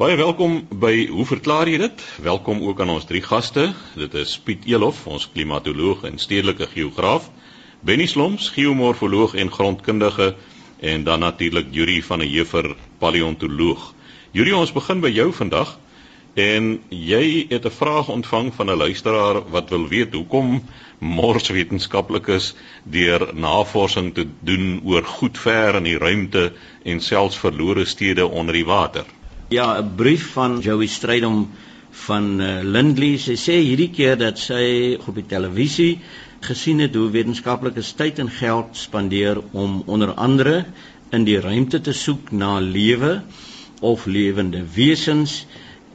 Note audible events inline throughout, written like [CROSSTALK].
Baie welkom by Hoe verklaar jy dit? Welkom ook aan ons drie gaste. Dit is Piet Elof, ons klimatoloog en stedelike geograaf, Benny Sloms, geomorfoloog en grondkundige en dan natuurlik Yuri van der Heever, paleontoloog. Yuri, ons begin by jou vandag en jy het 'n vraag ontvang van 'n luisteraar wat wil weet hoekom morswetenskaplikes deur navorsing te doen oor goed ver in die ruimte en selfs verlore stede onder die water. Ja, 'n brief van Joey Strydom van uh, Lindley. Sy sê hierdie keer dat sy op die televisie gesien het hoe wetenskaplikes tyd en geld spandeer om onder andere in die ruimte te soek na lewe of lewende wesens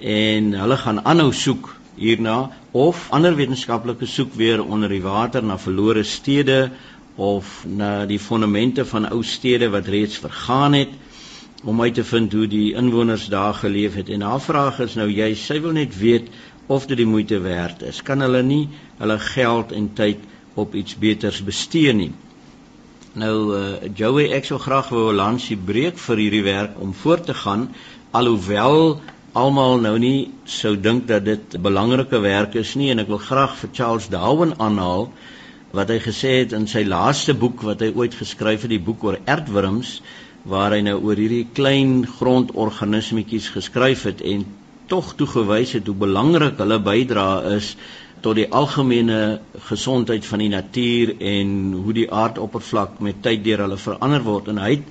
en hulle gaan aanhou soek hierna of ander wetenskaplikes soek weer onder die water na verlore stede of na die fondamente van ou stede wat reeds vergaan het om uit te vind hoe die inwoners daar geleef het. En haar vraag is nou jy sy wil net weet of dit die moeite werd is. Kan hulle nie hulle geld en tyd op iets beters bestee nie? Nou uh, Joey ek sou graag wou 'n lansie breek vir hierdie werk om voort te gaan alhoewel almal nou nie sou dink dat dit belangrike werk is nie. En ek wil graag vir Charles Darwin aanhaal wat hy gesê het in sy laaste boek wat hy ooit geskryf het die boek oor aardwurms waar hy nou oor hierdie klein grondorganismetjies geskryf het en tog toegewys het hoe belangrik hulle bydra is tot die algemene gesondheid van die natuur en hoe die aardoppervlak met tyd deur hulle verander word. En hy het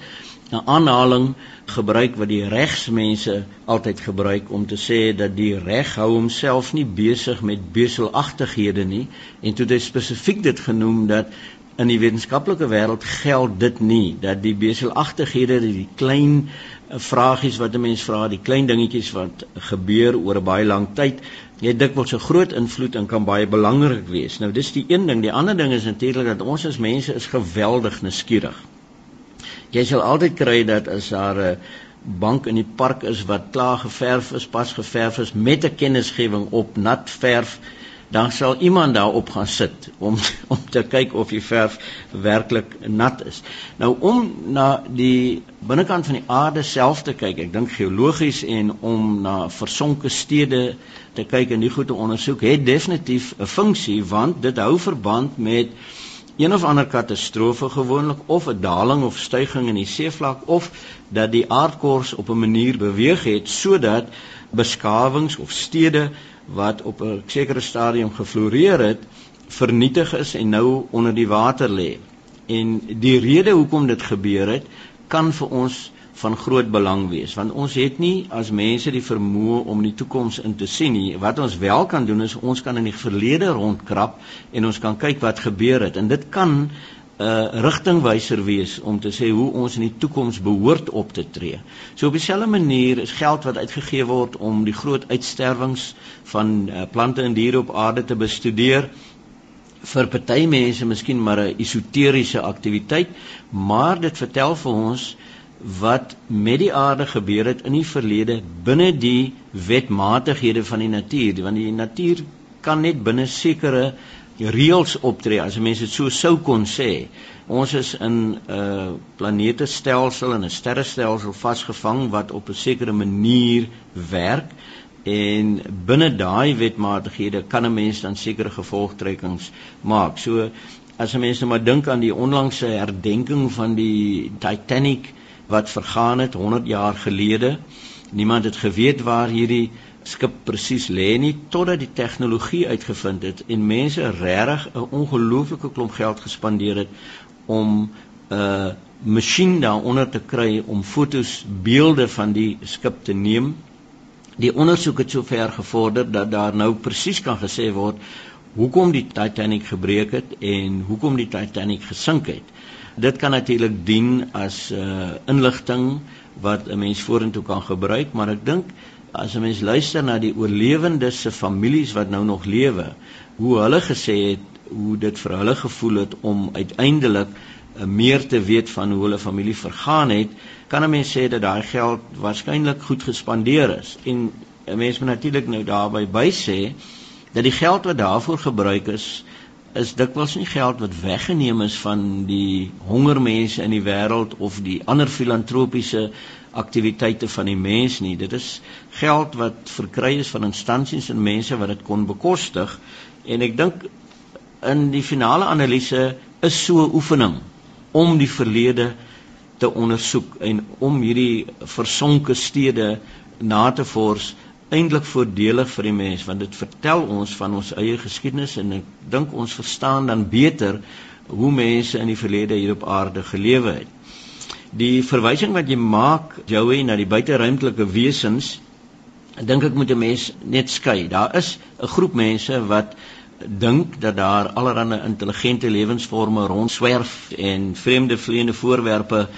'n aanhaling gebruik wat die regsmense altyd gebruik om te sê dat die reg hou homself nie besig met beselagtighede nie. En toe het hy spesifiek dit genoem dat in die wetenskaplike wêreld geld dit nie dat die beselagtighede die klein eh, vragies wat 'n mens vra, die klein dingetjies wat gebeur oor 'n baie lang tyd, jy dikwels 'n groot invloed en kan baie belangrik wees. Nou dis die een ding, die ander ding is natuurlik dat ons as mense is geweldig nuuskierig. Jy sal altyd kry dat as daar 'n bank in die park is wat klaar geverf is, pas geverf is met 'n kennisgewing op nat verf dan sal iemand daarop gaan sit om [LAUGHS] om te kyk of die verf werklik nat is. Nou om na die binnekant van die aarde self te kyk, ek dink geologies en om na versonke stede te kyk en die goed te ondersoek, het definitief 'n funksie want dit hou verband met een of ander katastrofe gewoonlik of 'n daling of stygings in die seevlak of dat die aardkors op 'n manier beweeg het sodat beskawings of stede wat op 'n sekere stadium gefloreer het, vernietig is en nou onder die water lê. En die rede hoekom dit gebeur het, kan vir ons van groot belang wees, want ons het nie as mense die vermoë om die toekoms in te sien nie. Wat ons wel kan doen is ons kan in die verlede rondkrap en ons kan kyk wat gebeur het en dit kan 'n uh, rigtingwyser wees om te sê hoe ons in die toekoms behoort op te tree. So op dieselfde manier is geld wat uitgegee word om die groot uitsterwings van uh, plante en diere op aarde te bestudeer vir party mense miskien maar 'n esoteriese aktiwiteit, maar dit vertel vir ons wat met die aarde gebeur het in die verlede binne die wetmatighede van die natuur, want die natuur kan net binne sekere reëls optree as mense dit so sou kon sê. Ons is in 'n uh, planetestelsel en 'n sterrestelsel vasgevang wat op 'n sekere manier werk en binne daai wetmatighede kan 'n mens dan sekere gevolgtrekkings maak. So as 'n mens nou maar dink aan die onlangse herdenking van die Titanic wat vergaan het 100 jaar gelede. Niemand het geweet waar hierdie skip presies lê nie totdat die tegnologie uitgevind het en mense regtig 'n ongelooflike klomp geld gespandeer het om 'n uh, masjien daaronder te kry om fotos, beelde van die skip te neem. Die ondersoek het sover gevorder dat daar nou presies kan gesê word hoekom die Titanic gebreek het en hoekom die Titanic gesink het. Dit kan natuurlik dien as 'n uh, inligting wat 'n mens vorentoe kan gebruik, maar ek dink as 'n mens luister na die oorlewendes se families wat nou nog lewe, hoe hulle gesê het hoe dit vir hulle gevoel het om uiteindelik uh, meer te weet van hoe hulle familie vergaan het, kan 'n mens sê dat daai geld waarskynlik goed gespandeer is. En 'n mens moet natuurlik nou daarby by sê dat die geld wat daarvoor gebruik is is dikwels nie geld wat weggeneem is van die hongermense in die wêreld of die ander filantropiese aktiwiteite van die mens nie. Dit is geld wat verkry is van instansies en mense wat dit kon bekostig en ek dink in die finale analise is so 'n oefening om die verlede te ondersoek en om hierdie versonke stede na te vors eintlik voordelig vir die mens want dit vertel ons van ons eie geskiedenis en ek dink ons verstaan dan beter hoe mense in die verlede hier op aarde gelewe het. Die verwysing wat jy maak Joey na die buiteruimtelike wesens dink ek moet 'n mens net skei. Daar is 'n groep mense wat dink dat daar allerlei intelligente lewensvorme rondswerf en vreemde vleiende voorwerpe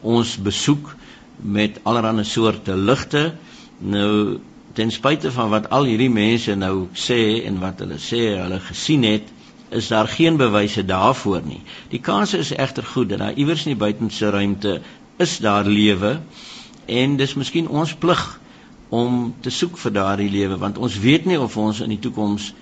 ons besoek met allerlei soorte ligte. Nou ten spyte van wat al hierdie mense nou sê en wat hulle sê hulle gesien het, is daar geen bewyse daarvoor nie. Die kans is egter goed dat daar iewers in die buitenste ruimte is daar lewe en dis miskien ons plig om te soek vir daardie lewe want ons weet nie of ons in die toekoms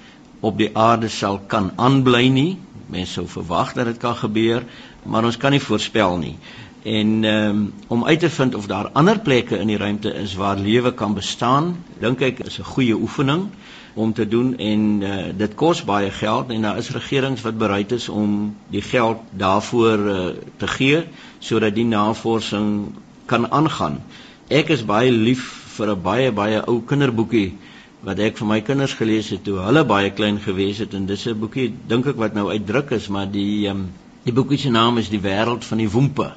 op die aarde sal kan aanbly nie. Mense sou verwag dat dit kan gebeur, maar ons kan nie voorspel nie en um, om uit te vind of daar ander plekke in die ruimte is waar lewe kan bestaan dink ek is 'n goeie oefening om te doen en uh, dit kos baie geld en daar is regerings wat bereid is om die geld daarvoor uh, te gee sodat die navorsing kan aangaan. Ek is baie lief vir 'n baie baie ou kinderboekie wat ek vir my kinders gelees het toe hulle baie klein gewees het en dis 'n boekie dink ek wat nou uitdruk is maar die um, die boekie se naam is die wêreld van die woempe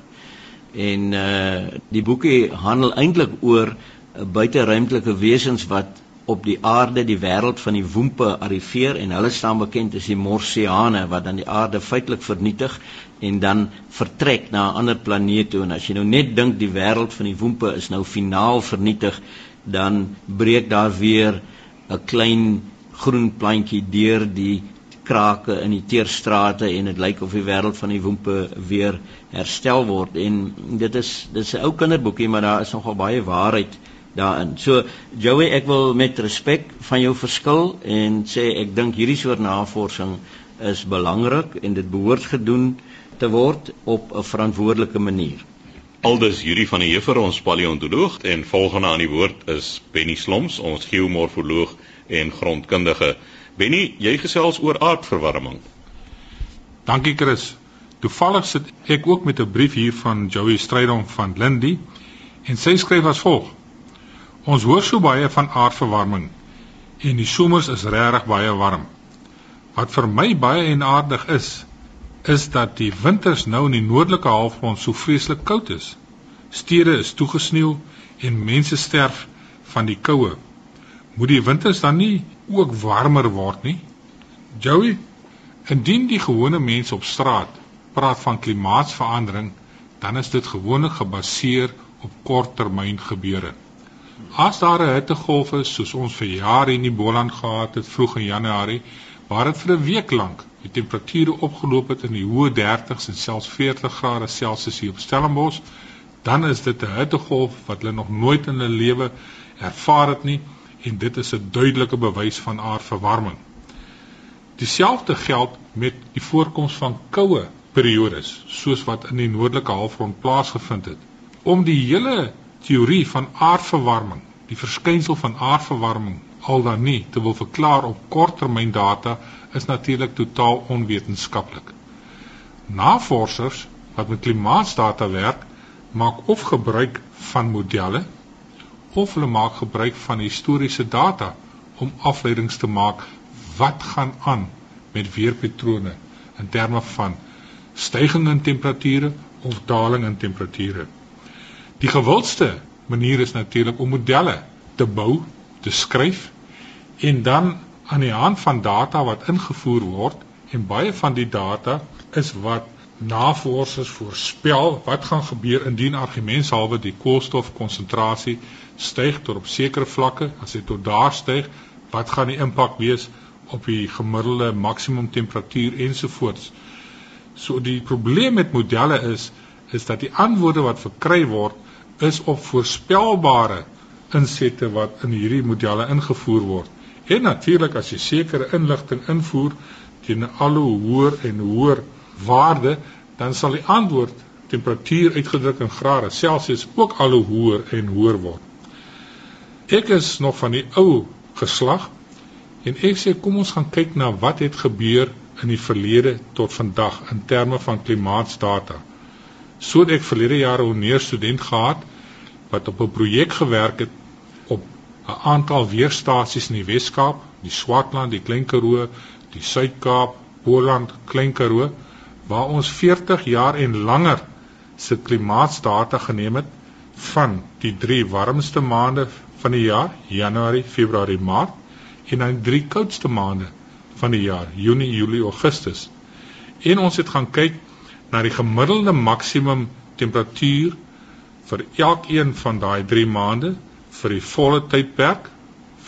En uh die boekie handel eintlik oor uh, buiteruimtelike wesens wat op die aarde die wêreld van die woempe arriveer en hulle staan bekend as die Morsiane wat dan die aarde feitelik vernietig en dan vertrek na 'n ander planeet toe. En as jy nou net dink die wêreld van die woempe is nou finaal vernietig dan breek daar weer 'n klein groen plantjie deur die krake in die teerstrate en dit lyk of die wêreld van die woempe weer herstel word. En dit is dis 'n ou kinderboekie maar daar is nogal baie waarheid daarin. So Joey, ek wil met respek van jou verskil en sê ek dink hierdie soort navorsing is belangrik en dit behoort gedoen te word op 'n verantwoordelike manier. Aldus hierdie van die Heffer ons paleontoloog en volgende aan die woord is Benny Sloms, ons geomorfoloog en grondkundige. Benny, jy gesels oor aardverwarming. Dankie Chris. Toevallig sit ek ook met 'n brief hier van Joey Strydom van Lindy en sy skryf as volg: Ons hoor so baie van aardverwarming en die somers is regtig baie warm. Wat vir my baie enaardig is, is dat die winters nou in die noordelike halfrond so vreeslik koud is. Stede is toegesneeu en mense sterf van die koue. Moet die winters dan nie ook warmer word nie. Joey, indien die gewone mens op straat praat van klimaatsverandering, dan is dit gewoonlik gebaseer op korttermyn gebeure. As daar 'n hittegolf is soos ons vir jare in die Boland gehad het vroeg in Januarie, waar dit vir 'n week lank die temperature opgeloop het in die hoë 30s en selfs 40 grade Celsius hier op Stellenbosch, dan is dit 'n hittegolf wat hulle nog nooit in hulle lewe ervaar het nie en dit is 'n duidelike bewys van aardverwarming. Dieselfde geld met die voorkoms van koue periodes soos wat in die noordelike halfrond plaasgevind het. Om die hele teorie van aardverwarming, die verskynsel van aardverwarming al dan nie te wil verklaar op korttermyndata is natuurlik totaal onwetenskaplik. Navorsers wat met klimaatsdata werk, maak of gebruik van modelle of hulle maak gebruik van historiese data om afleidings te maak wat gaan aan met weerpatrone in terme van stygings in temperature of dalings in temperature. Die gewildste manier is natuurlik om modelle te bou, te skryf en dan aan die hand van data wat ingevoer word en baie van die data is wat navorsers voorspel wat gaan gebeur indien argumentshalwe die koolstofkonsentrasie styg tot op sekere vlakke as dit tot daar styg wat gaan die impak wees op die gemiddelde maksimum temperatuur ensovoorts so die probleem met modelle is is dat die antwoorde wat verkry word is op voorspelbare insette wat in hierdie modelle ingevoer word en natuurlik as jy sekere inligting invoer teen 'n al hoe hoër en hoër waarde, dan sal die antwoord temperatuur uitgedruk in grade Celsius ook al hoe hoër en hoër word. Ek is nog van die ou geslag en ek sê kom ons gaan kyk na wat het gebeur in die verlede tot vandag in terme van klimaatsdata. So ek verlede jaar 'n neer student gehad wat op 'n projek gewerk het op 'n aantal weerstasies in die Wes-Kaap, die Swartland, die Klein Karoo, die Suid-Kaap, Boland, Klein Karoo waar ons 40 jaar en langer se klimaatsdata geneem het van die 3 warmste maande van die jaar, Januarie, Februarie, Maart en dan die 3 koudste maande van die jaar, Junie, Julie, Augustus. En ons het gaan kyk na die gemiddelde maksimum temperatuur vir elkeen van daai 3 maande vir die volle tydperk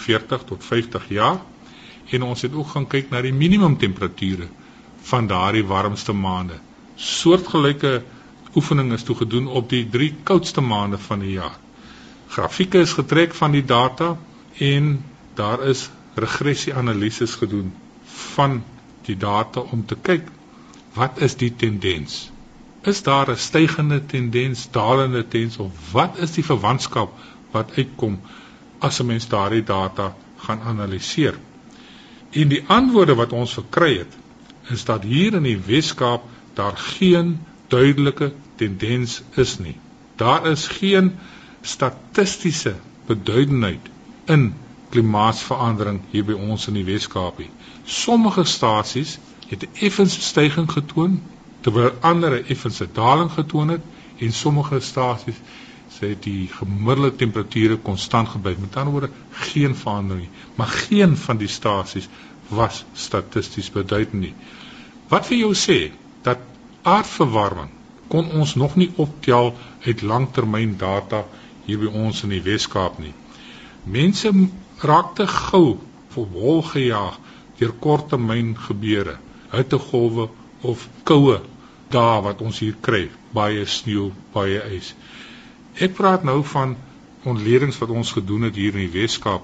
40 tot 50 jaar en ons het ook gaan kyk na die minimum temperature van daardie warmste maande. Soortgelyke oefening is toe gedoen op die 3 koudste maande van die jaar. Grafieke is getrek van die data en daar is regressie-analises gedoen van die data om te kyk wat is die tendens? Is daar 'n stygende tendens, dalende tendens of wat is die verwantskap wat uitkom as 'n mens daardie data gaan analiseer? En die antwoorde wat ons verkry het is dat hier in die Weskaap daar geen duidelike tendens is nie. Daar is geen statistiese beduidendheid in klimaatsverandering hier by ons in die Wes-Kaapie. Sommige stasies het 'n effense stygings getoon terwyl ander 'n effense daling getoon het en sommige stasies sê die gemiddelde temperature konstant gebly. Met ander woorde geen verandering nie, maar geen van die stasies was statisties beduidend nie. Wat vir jou sê dat aardverwarming kon ons nog nie optel uit langtermyn data hier by ons in die Wes-Kaap nie. Mense raak te gou vir hol gejaag deur korttermyn gebeure, hittegolwe of koue dae wat ons hier kry, baie sneeu, baie ys. Ek praat nou van ontledings wat ons gedoen het hier in die Weskaap.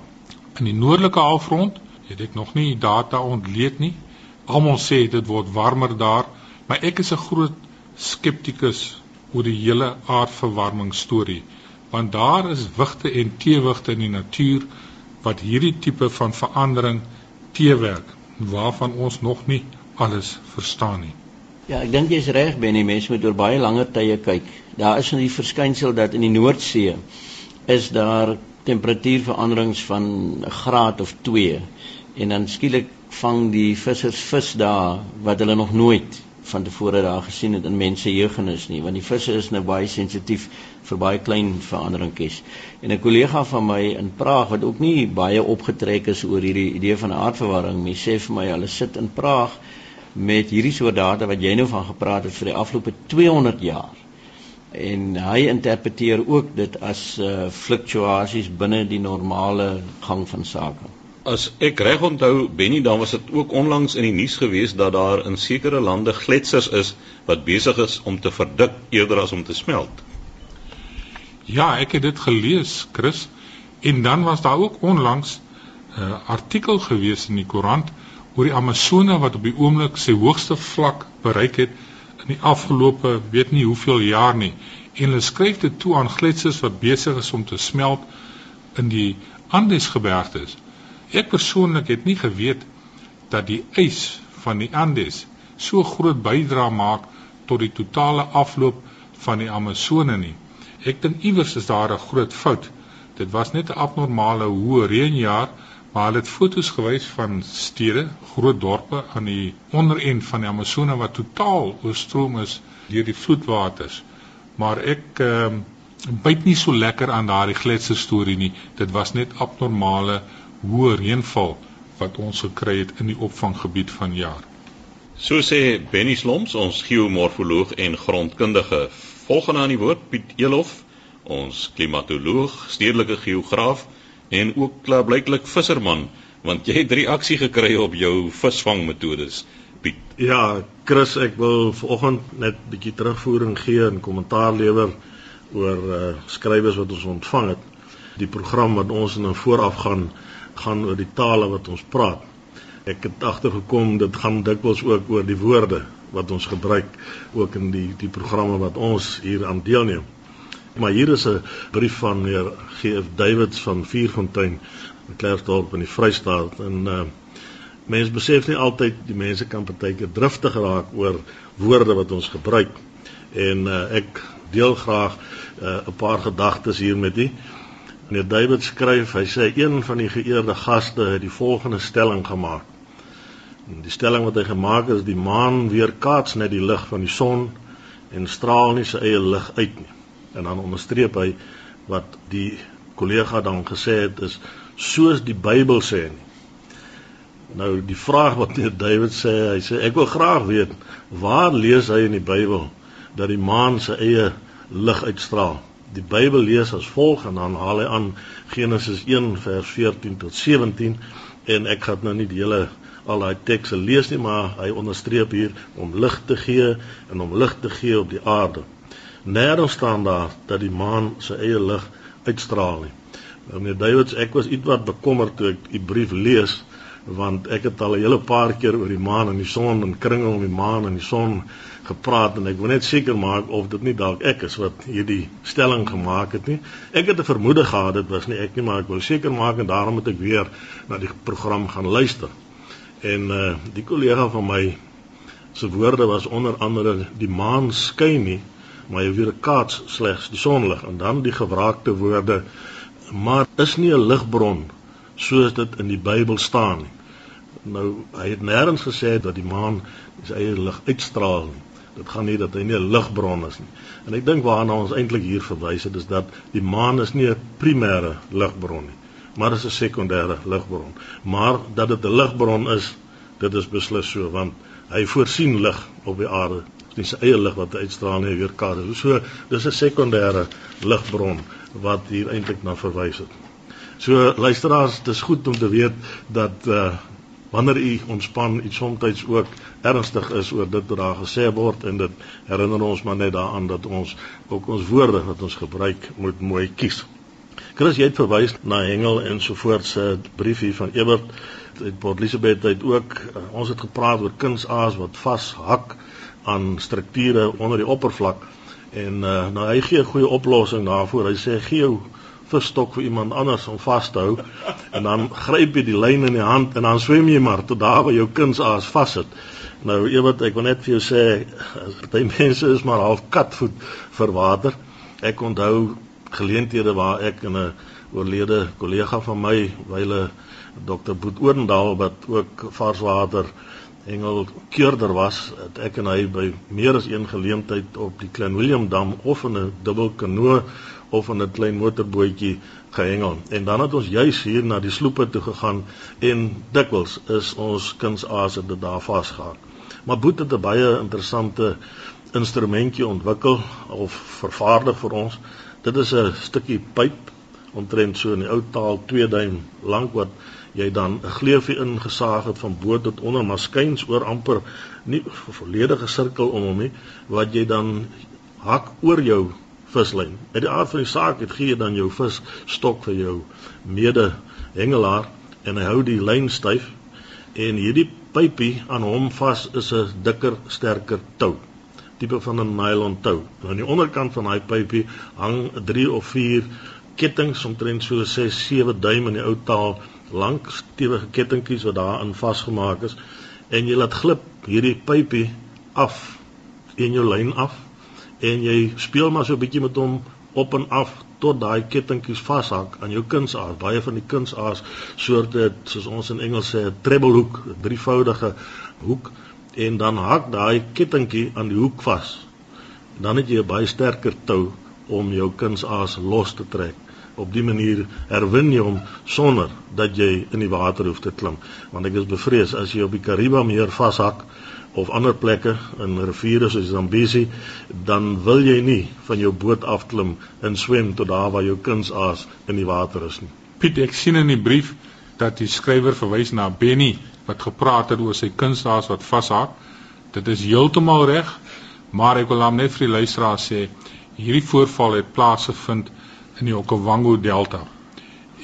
In die noordelike halfrond het ek nog nie data ontleed nie. Almal sê dit word warmer daar, maar ek is 'n groot skeptikus oor die hele aardverwarming storie, want daar is wigte en teewigte in die natuur wat hierdie tipe van verandering teewerk waarvan ons nog nie alles verstaan nie. Ja, ek dink jy's reg, Benny, mense moet oor baie langer tye kyk. Daar is 'n verskynsel dat in die Noordsee is daar temperatuurveranderings van 'n graad of 2 en dan skielik vang die vissers vis daar wat hulle nog nooit van tevore daar gesien het in mense jeugennis nie want die visse is nou baie sensitief vir baie klein veranderingkies. En 'n kollega van my in Praag wat ook nie baie opgetrek is oor hierdie idee van aardverwarming nie, sê vir my hulle sit in Praag met hierdie soort data wat jy nou van gepraat het vir die afgelope 200 jaar. En hy interpreteer ook dit as uh, fluktuasies binne die normale gang van sake. As ek reg onthou, Benny, dan was dit ook onlangs in die nuus gewees dat daar in sekere lande gletsers is wat besig is om te verdik eerder as om te smelt. Ja, ek het dit gelees, Chris. En dan was daar ook onlangs 'n uh, artikel gewees in die koerant oor die Amazone wat op die oomblik sy hoogste vlak bereik het in die afgelope weet nie hoeveel jaar nie. En hulle skryf dit toe aan gletsers wat besig is om te smelt in die Andesgebergtes. Ek persoonlik het nie geweet dat die ys van die Andes so groot bydra maak tot die totale afloop van die Amazone nie. Ek dink iewers is daar 'n groot fout. Dit was net 'n abnormale hoë reënjaar, maar hulle het foto's gewys van stede, groot dorpe aan die onderend van die Amazone wat totaal oorstroom is deur die vloedwaters. Maar ek ehm uh, byt nie so lekker aan daardie gletser storie nie. Dit was net abnormale hoë reënval wat ons gekry het in die opvanggebied van jaar. So sê Benny Sloms, ons geomorfoloog en grondkundige. Volgende aan die woord Piet Elof, ons klimatoloog, stedelike geograaf en ook klaarblyklik visserman, want jy het reaksie gekry op jou visvangmetodes. Piet. Ja, Chris, ek wil vanoggend net 'n bietjie terugvoering gee en kommentaar lewer oor uh, skrywers wat ons ontvang het. Die program wat ons in vooraf gaan gaan oor die tale wat ons praat. Ek het agtergekom dit gaan dikwels ook oor die woorde wat ons gebruik ook in die die programme wat ons hier aan deelneem. Maar hier is 'n brief van meneer GF Davids van Vierfontein in Klerksdorp in die Vrystaat en uh mense besef nie altyd die mense kan partykeer driftig raak oor woorde wat ons gebruik. En uh ek deel graag uh 'n paar gedagtes hier met u. Meneer David skryf, hy sê een van die geëerde gaste het die volgende stelling gemaak. En die stelling wat hy gemaak het is die maan weerkaats net die lig van die son en straal nie sy eie lig uit nie en dan onderstreep hy wat die kollega dan gesê het is soos die Bybel sê nie. Nou die vraag wat meneer David sê, hy sê ek wil graag weet waar lees hy in die Bybel dat die maan sy eie lig uitstraal? Die Bybel lees as volg en dan haal hy aan Genesis 1 vers 14 tot 17 en ek gaan nou nie die hele al daai tekste lees nie, maar hy onderstreep hier om lig te gee en om lig te gee op die aarde. Nêrens staan daar dat die maan sy eie lig uitstraal nie. Nou, meneer Davids, ek was ietwat bekommerd toe ek die brief lees want ek het al 'n hele paar keer oor die maan en die son en kringel om die maan en die son gepraat en ek wil net seker maak of dit nie dalk ek is wat hierdie stelling gemaak het nie. Ek het 'n vermoede gehad dit was nie ek nie, maar ek wil seker maak en daarom moet ek weer na die program gaan luister. En uh die kollega van my se woorde was onder andere die maan skyn nie maar jy weer kaats slegs die sonlig en dan die gewraakte woorde maar is nie 'n ligbron soos dit in die Bybel staan nie. Nou hy het nêrens gesê dat die maan sy eie lig uitstraal nie. Dit gaan nie dat hy nie 'n ligbron is nie. En ek dink waarna ons eintlik hier verwys het is dat die maan is nie 'n primêre ligbron nie, maar is 'n sekondêre ligbron. Maar dat dit 'n ligbron is, dit is beslis so want hy voorsien lig op die aarde nie sy eie lig wat uitstraal nie weer kar. So dis 'n sekondêre ligbron wat hier eintlik na verwys het. So luisteraars, dis goed om te weet dat uh wanneer u ontspan, iets soms ook ernstig is oor dit wat daar gesê word en dit herinner ons maar net daaraan dat ons ook ons woorde wat ons gebruik moet mooi kies. Chris, jy het verwys na Hengel en so voort se brief hier van Ewert uit Port Elizabeth het ook uh, ons het gepraat oor kunsaas wat vashak aan strukture onder die oppervlak en uh, nou hy gee 'n goeie oplossing daarvoor. Hy sê gee jou visstok vir iemand anders om vas te hou [LAUGHS] en dan gryp jy die lyn in die hand en dan swem jy maar tot daar waar jou kunsaas vassit. Nou ewig ek wil net vir jou sê [LAUGHS] baie mense is maar half katvoet vir water. Ek onthou geleenthede waar ek in 'n oorlede kollega van my, wyle Dr. Boet Oorendal wat ook varswater Engel keurder was, het ek en hy by meer as een geleentheid op die Klein Willem Dam of in 'n dubbel kanoe of in 'n klein motorbootjie gehengel. En dan het ons juis hier na die sloepe toe gegaan en dikwels is ons kunsase dit daar vasgehak. Maar Boet het 'n baie interessante instrumentjie ontwikkel of vervaardig vir ons. Dit is 'n stukkie pyp omtrent so in die ou taal 2 duim lank wat jy dan 'n gleufie ingesaag het van bo tot onder maar skuins oor amper nie volledige sirkel om hom nie wat jy dan hak oor jou vislyn. Uit die aard van die saak het gee jy dan jou vis stok vir jou mede hengelaar en hy hou die lyn styf en hierdie pypie aan hom vas is 'n dikker sterker tou tipe van 'n nylon tou. Nou aan die onderkant van daai pypie hang 3 of 4 kettinge omtrent so 6 7 duim in die ou taal lank stewige kettingkies wat daarin vasgemaak is en jy laat glip hierdie pypie af in jou lyn af en jy speel maar so 'n bietjie met hom op en af tot daai kettingkies vashak aan jou kunsaas. Baie van die kunsaas soorte soos ons in Engels sê 'n treble hoek 'n drievoudige hoek en dan hak daai kettingkie aan die hoek vas. Dan het jy 'n baie sterker tou om jou kunsaas los te trek op die manier herwin jy hom sonder dat jy in die water hoef te klim. Want ek is bevrees as jy op die Kariba meer vashak of ander plekke in riviere soos Zambesi dan wil jy nie van jou boot afklim en swem tot daar waar jou kunsaas in die water is nie. Piet ek sien in die brief dat die skrywer verwys na Benny wat gepraat het oor sy kunsaas wat vashak. Dit is heeltemal reg maar ek wil hom net vir die luisteraar sê hierdie voorval het plaasgevind in die Okavango Delta.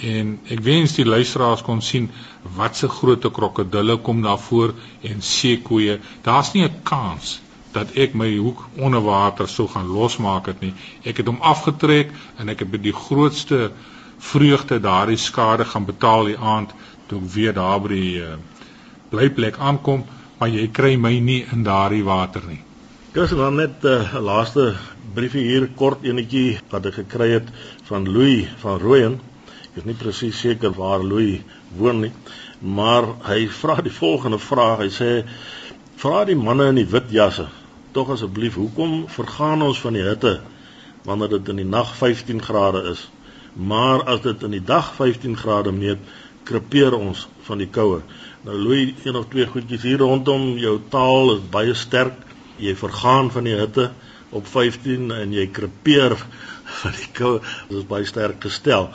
En ek wens die luisteraars kon sien wat se groot krokodille kom daar voor en seekoeie. Daar's nie 'n kans dat ek my hoek onder water sou gaan losmaak het nie. Ek het hom afgetrek en ek het by die grootste vreugde daardie skade gaan betaal die aand toe ek weer daar by die uh, blyplek aankom, maar jy kry my nie in daardie water nie. Dis dan net eh, 'n uh, laaste briefie hier kort enetjie wat ek gekry het van Louis van Rooyen. Ek is nie presies seker waar Louis woon nie, maar hy [LAUGHS] vra die volgende vraag. Hy sê: "Vra die manne in die wit jasse tog asseblief, hoekom vergaan ons van die hitte wanneer dit in die nag 15 grade is?" maar as dit in die dag 15 grade meet, krepeer ons van die koue. Nou Louis, een of twee goedjies hier rondom jou taal is baie sterk. Jy vergaan van die hitte op 15 en jy krepeer van die koue. Dit is baie sterk gestel.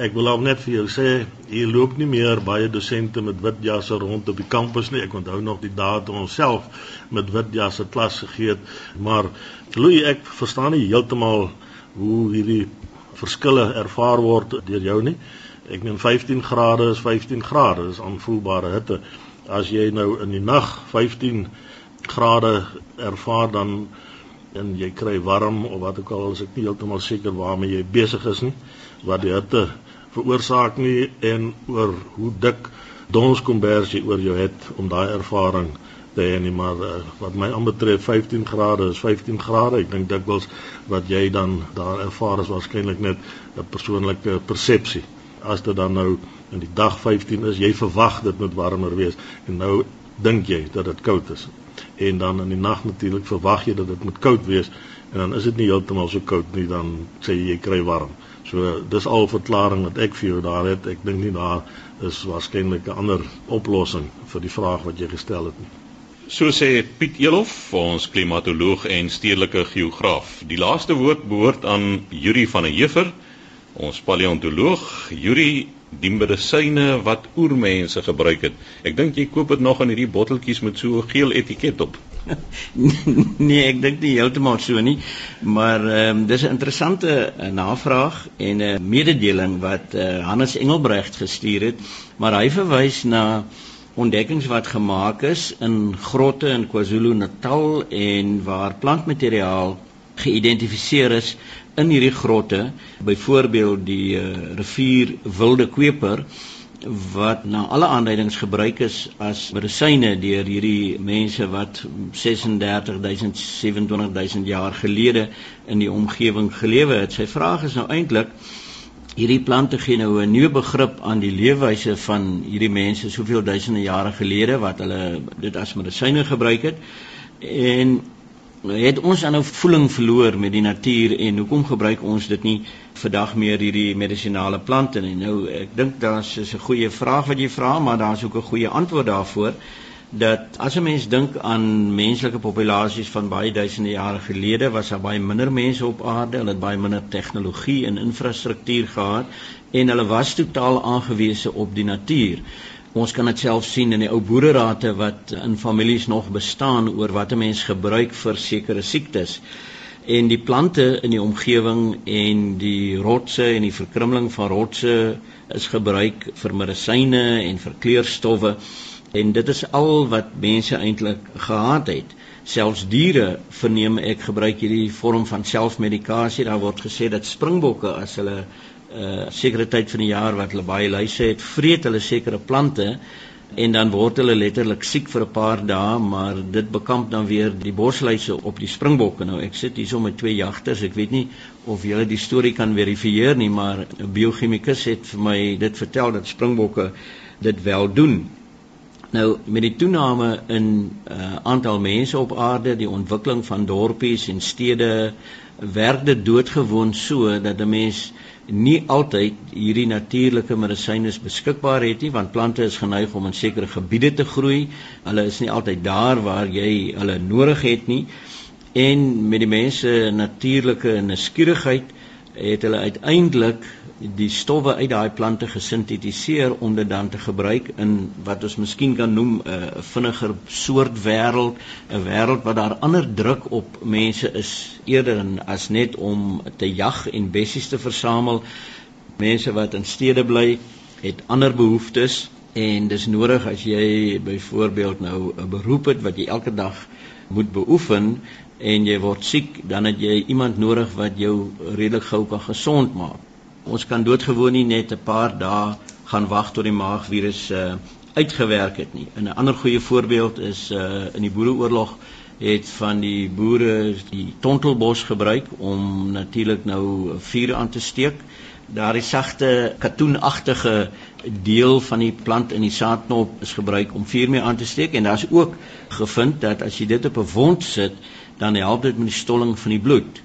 Ek wil ook net vir jou sê, hier loop nie meer baie dosente met wit jasse rond op die kampus nie. Ek onthou nog die dae toe ons self met wit jasse klas gegee het, maar Louis, ek verstaan nie heeltemal hoe hierdie verskille ervaar word deur jou nie. Ek meen 15 grade is 15 grade, dis aanvoelbare hitte. As jy nou in die nag 15 grade ervaar dan en jy kry warm of wat ook al, is ek nie heeltemal seker waarmee jy besig is nie, wat die hitte veroorsaak nie en oor hoe dik donskombers jy oor jou het om daai ervaring te hê nie maar uh, wat my aanbetref 15 grade is 15 grade. Ek dink dikwels wat jy dan daar ervaar is waarskynlik net 'n persoonlike persepsie as dit dan nou in die dag 15 is jy verwag dit moet warmer wees. En nou dink jy dat dit koud is en dan in die nag natuurlik verwag jy dat dit moet koud wees en dan is dit nie heeltemal so koud nie dan sê jy jy kry warm so dis al verklaring wat ek vir jou daar het ek dink nie daar is waarskynlik 'n ander oplossing vir die vraag wat jy gestel het nie So sê Piet Elof, ons klimatoloog en stedelike geograaf. Die laaste woord behoort aan Yuri van der Heever, ons paleontoloog. Yuri, die medisyne wat oormense gebruik het. Ek dink jy koop dit nog in hierdie botteltjies met so 'n geel etiket op. [LAUGHS] nee, ek dink nie heeltemal so nie, maar ehm um, dis 'n interessante uh, navraag en 'n mededeling wat uh, Hannes Engelbrecht gestuur het, maar hy verwys na ontdekkings wat gemaak is in grotte in KwaZulu-Natal en waar plantmateriaal geïdentifiseer is in hierdie grotte, byvoorbeeld die uh, rivier Wilde Kweper wat na alle aanduidings gebruik is as medisyne deur hierdie mense wat 36000 27000 jaar gelede in die omgewing gelewe het. Sy vraag is nou eintlik hierdie plante gee nou 'n nuwe begrip aan die leefwyse van hierdie mense soveel duisende jare gelede wat hulle dit as medisyne gebruik het en het ons dan nou voeling verloor met die natuur en hoekom gebruik ons dit nie vandag meer hierdie medisinale plante nie nou ek dink daar's 'n goeie vraag wat jy vra maar daar's ook 'n goeie antwoord daarvoor dat as 'n mens dink aan menslike populasies van baie duisende jare gelede was daar baie minder mense op aarde, hulle het baie minder tegnologie en infrastruktuur gehad en hulle was totaal aangewese op die natuur. Ons kan dit self sien in die ou boererate wat in families nog bestaan oor wat 'n mens gebruik vir sekere siektes. En die plante in die omgewing en die rotse en die verkrummeling van rotse is gebruik vir medisyne en vir kleurstowwe. En dit is al wat mense eintlik gehad het. Selfs diere verneem ek gebruik hierdie vorm van selfmedikasie. Daar word gesê dat springbokke as hulle 'n uh, sekere tyd van die jaar wat hulle baie luise het vreet hulle sekere plante en dan word hulle letterlik siek vir 'n paar dae maar dit bekamp dan weer die bosluise op die springbokke. Nou ek sit hier so met twee jagters ek weet nie of julle die storie kan verifieer nie maar 'n biochemikus het vir my dit vertel dat springbokke dit wel doen. Nou met die toename in uh, aantal mense op aarde, die ontwikkeling van dorpies en stede, werk dit doodgewoon so dat 'n mens nie altyd hierdie natuurlike medisyne beskikbaar het nie, want plante is geneig om in sekere gebiede te groei. Hulle is nie altyd daar waar jy hulle nodig het nie. En met die mense natuurlike nuuskierigheid het hulle uiteindelik die stowwe uit daai plante gesintetiseer om dit dan te gebruik in wat ons miskien kan noem 'n uh, vinniger soort wêreld, 'n wêreld waar daar ander druk op mense is eerder as net om te jag en bessies te versamel. Mense wat in stede bly, het ander behoeftes en dis nodig as jy byvoorbeeld nou 'n beroep het wat jy elke dag moet beoefen en jy word siek, dan het jy iemand nodig wat jou redelik gou kan gesond maak. Ons kan doodgewoon nie net 'n paar dae gaan wag tot die maagvirus uh, uitgewerk het nie. 'n ander goeie voorbeeld is uh, in die Boereoorlog het van die boere die tontelbos gebruik om natuurlik nou vuur aan te steek. Daardie sagte katoenagtige deel van die plant in die saadknop is gebruik om vuur mee aan te steek en daar's ook gevind dat as jy dit op 'n wond sit, dan help dit met die stolling van die bloed.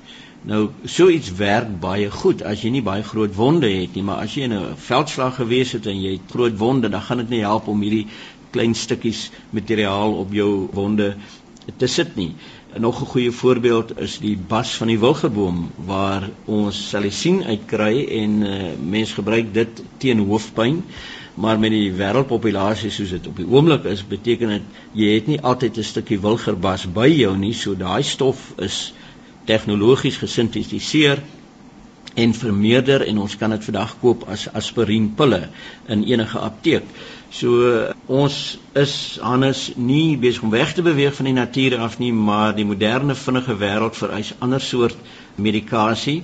Nou so iets werk baie goed as jy nie baie groot wonde het nie, maar as jy in 'n veldslag gewees het en jy het groot wonde, dan gaan dit nie help om hierdie klein stukkies materiaal op jou wonde te sit nie. En nog 'n goeie voorbeeld is die bas van die wilgeboom waar ons salicien uitkry en uh, mense gebruik dit teen hoofpyn maar met die wêreldpopulasie soos dit op die oomblik is, beteken dit jy het nie altyd 'n stukkie wilgerbas by jou nie, so daai stof is tegnologies gesintetiseer en vermeerder en ons kan dit vandag koop as aspirienpille in enige apteek. So ons is Hannes nie besig om weg te beweeg van die natuur af nie, maar die moderne vinnige wêreld vereis ander soort medikasie.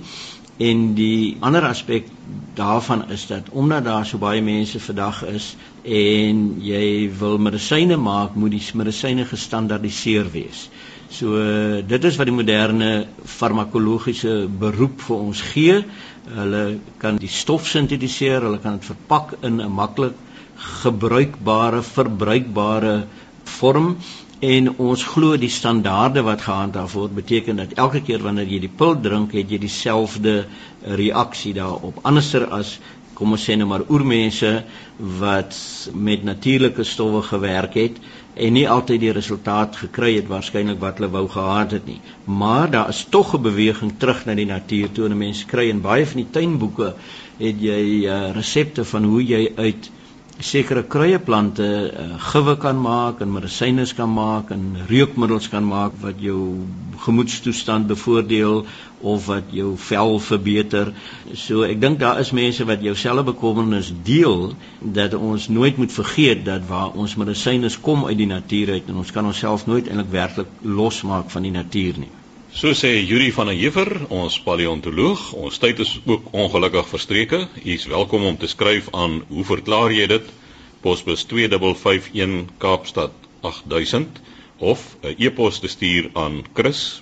En die ander aspek daarvan is dat omdat daar so baie mense vandag is en jy wil medisyne maak, moet die medisyne gestandaardiseer wees. So dit is wat die moderne farmakologiese beroep vir ons gee. Hulle kan die stof sintetiseer, hulle kan dit verpak in 'n maklik gebruikbare, verbruikbare vorm en ons glo die standaarde wat gehandhaaf word beteken dat elke keer wanneer jy die pil drink het jy dieselfde reaksie daarop anderser as kom ons sê nou maar oormense wat met natuurlike stowwe gewerk het en nie altyd die resultaat gekry het waarskynlik wat hulle wou gehad het nie. Maar daar is tog 'n beweging terug na die natuur toe en mense kry in baie van die tuinboeke het jy uh, resepte van hoe jy uit sekere kruieplante uh, gewe kan maak en medisyne kan maak en reukmiddels kan maak wat jou gemoedstoestand bevoordeel of wat jou vel verbeter. So ek dink daar is mense wat jouselfe bekommernis deel dat ons nooit moet vergeet dat waar ons medisyne kom uit die natuur uit en ons kan onsself nooit eintlik werklik losmaak van die natuur nie. So sê Yuri van der Heever, ons paleontoloog, ons tyd is ook ongelukkig verstreke. U is welkom om te skryf aan hoe verklaar jy dit? Posbus 2551 Kaapstad 8000 of 'n e-pos te stuur aan chris@rsg.co.za.